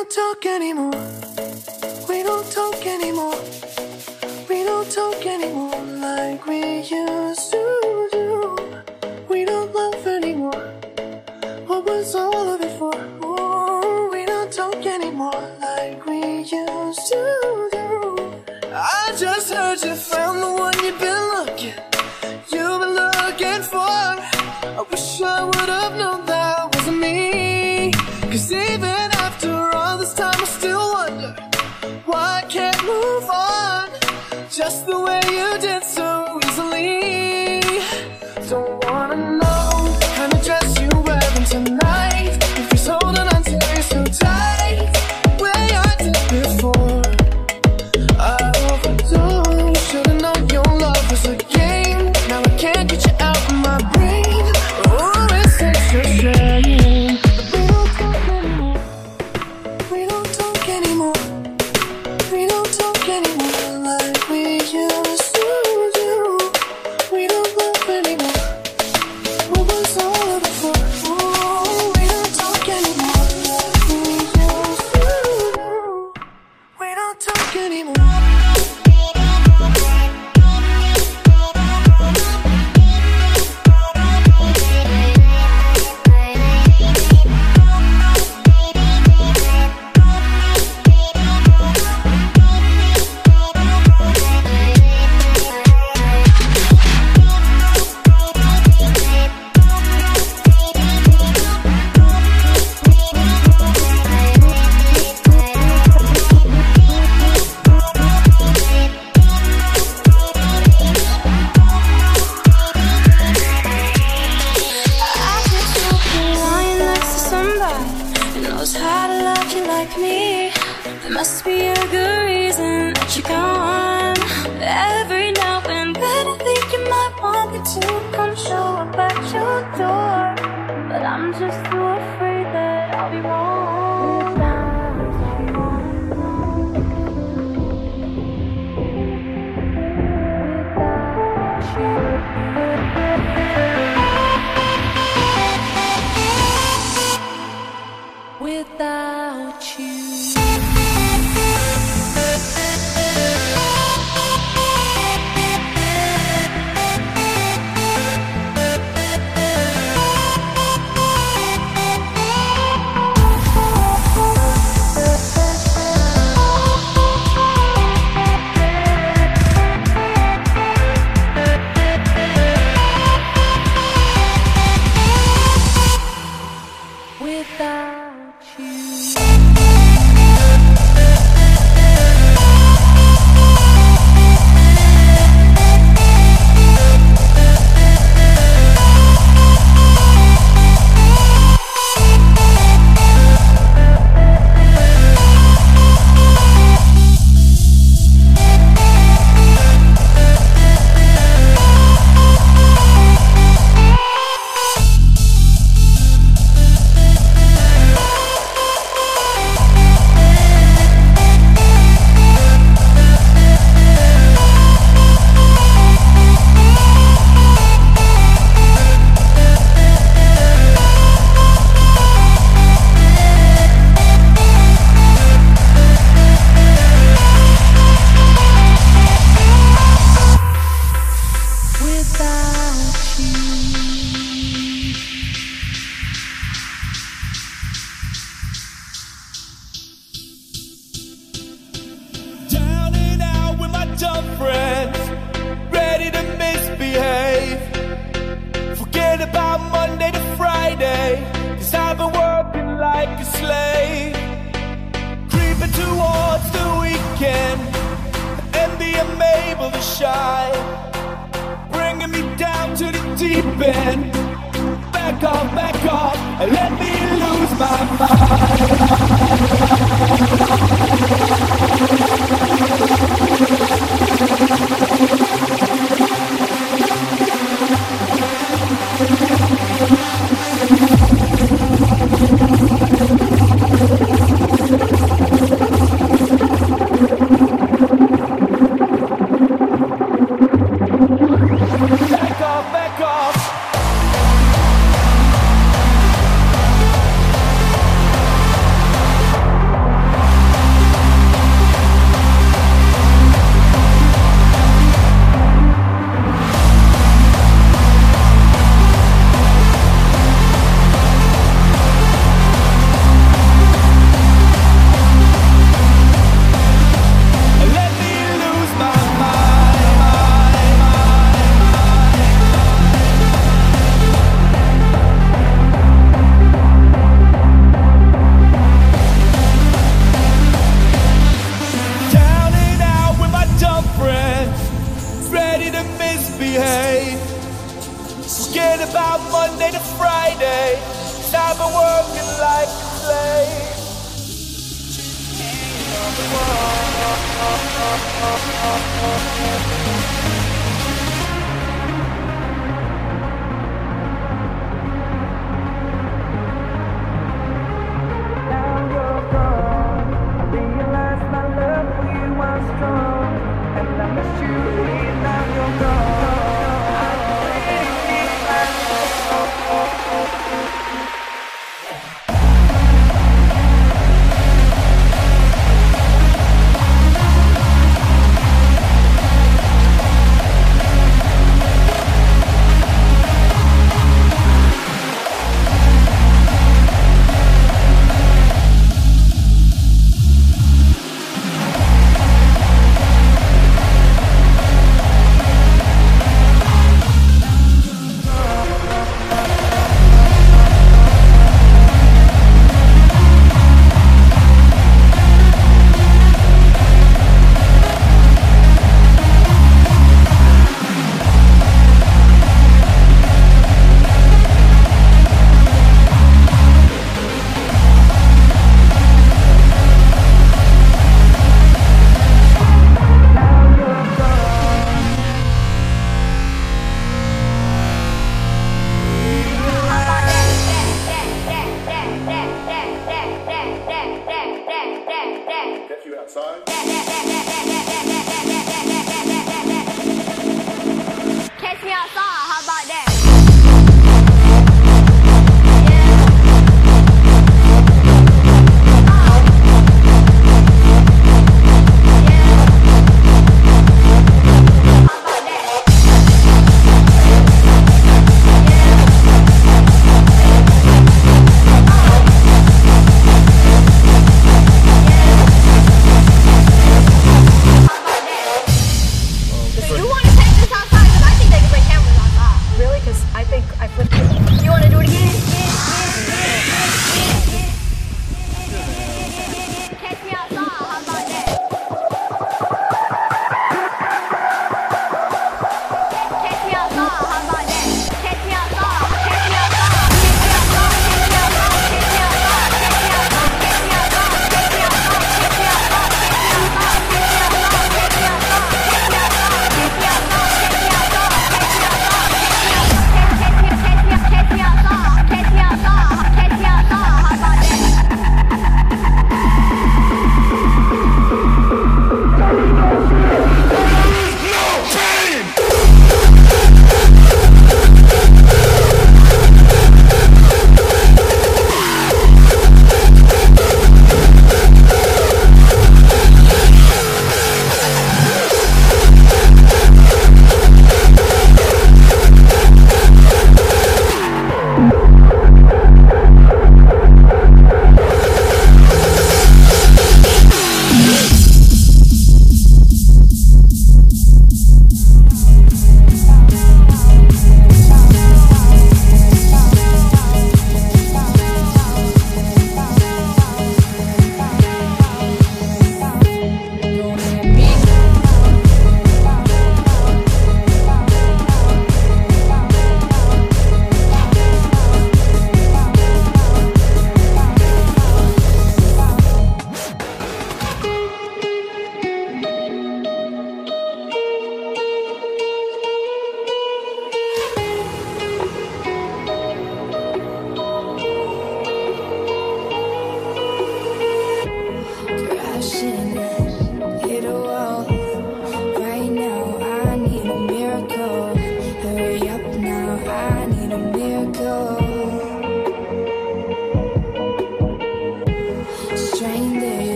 don't talk anymore. We don't talk anymore. We don't talk anymore like we used to do. We don't love anymore. What was all of it for? Oh, we don't talk anymore like we used to do. I just heard you found the one you've been looking. You've been looking for. I wish I would have known. day. Cause I've been working like a slave. Creeping towards the weekend. and I'm able to shine. Bringing me down to the deep end. Back off, back off, and let me lose my mind.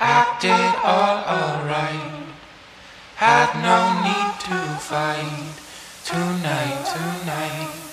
I did all alright. Had no need to fight tonight, tonight.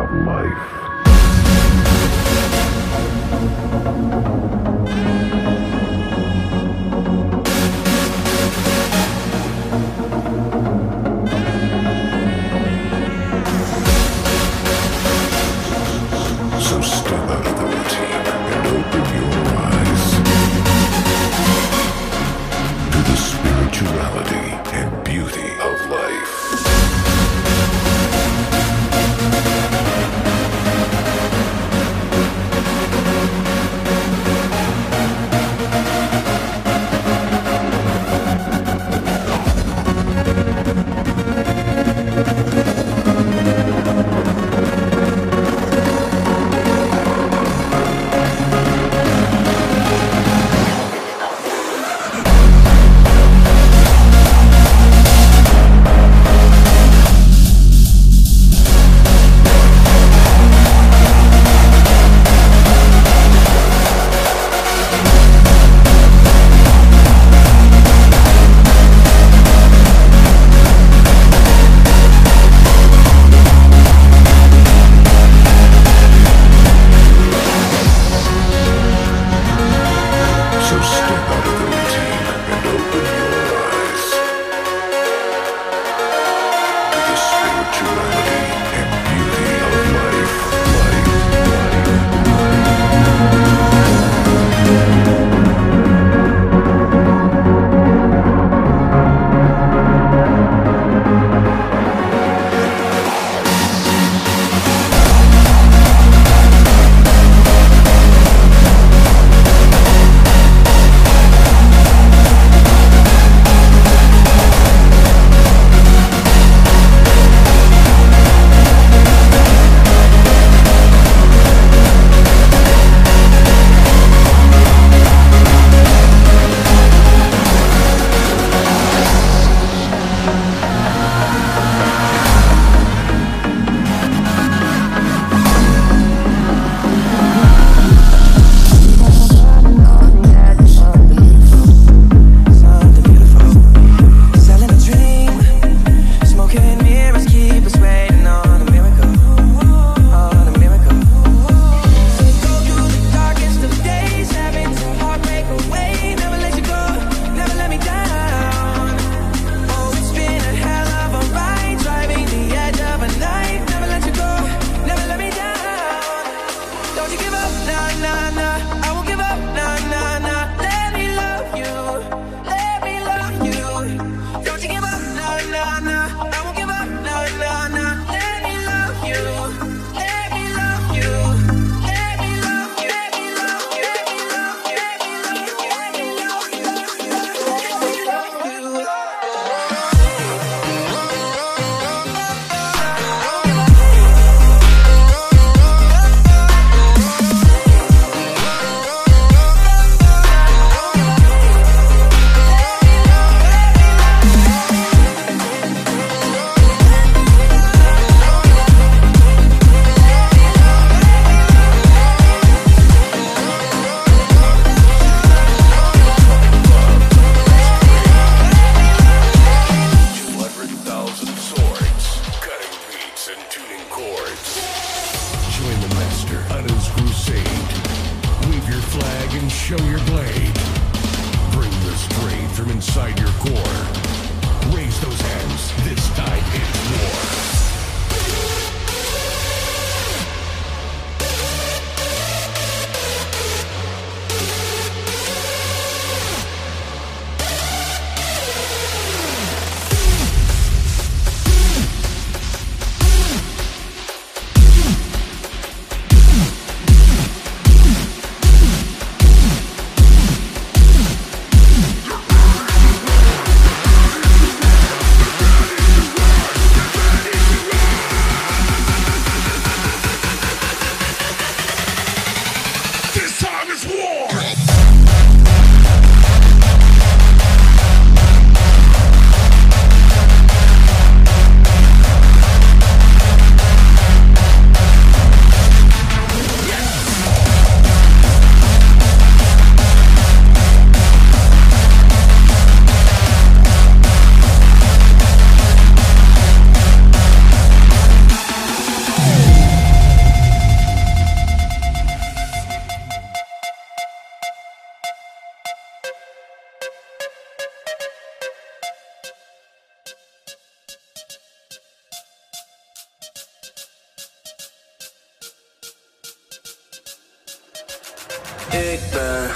Of life. Ik ben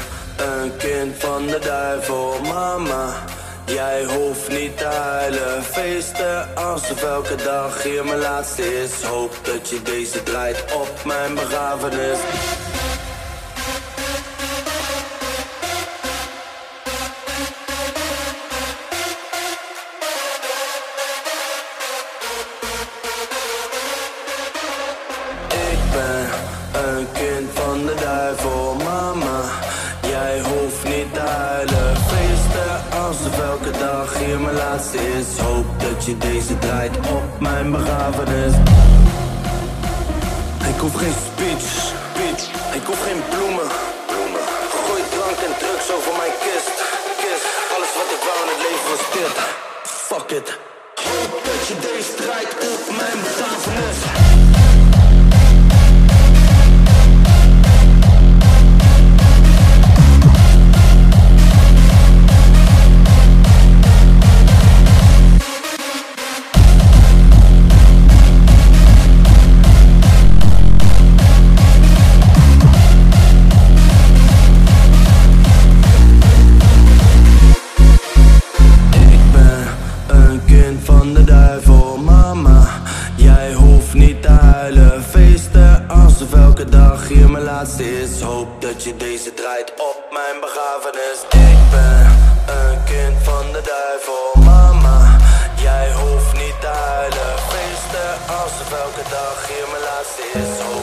een kind van de duivel, mama. Jij hoeft niet te huilen, feesten alsof elke dag hier mijn laatste is. Hoop dat je deze draait op mijn begrafenis. ma imbravedes Ecco huilen, feesten alsof elke dag hier mijn laatste is. Hoop dat je deze draait op mijn begrafenis. Ik ben een kind van de duivel Mama, jij hoeft niet te huilen Feesten alsof elke dag hier mijn laatste is. Hoop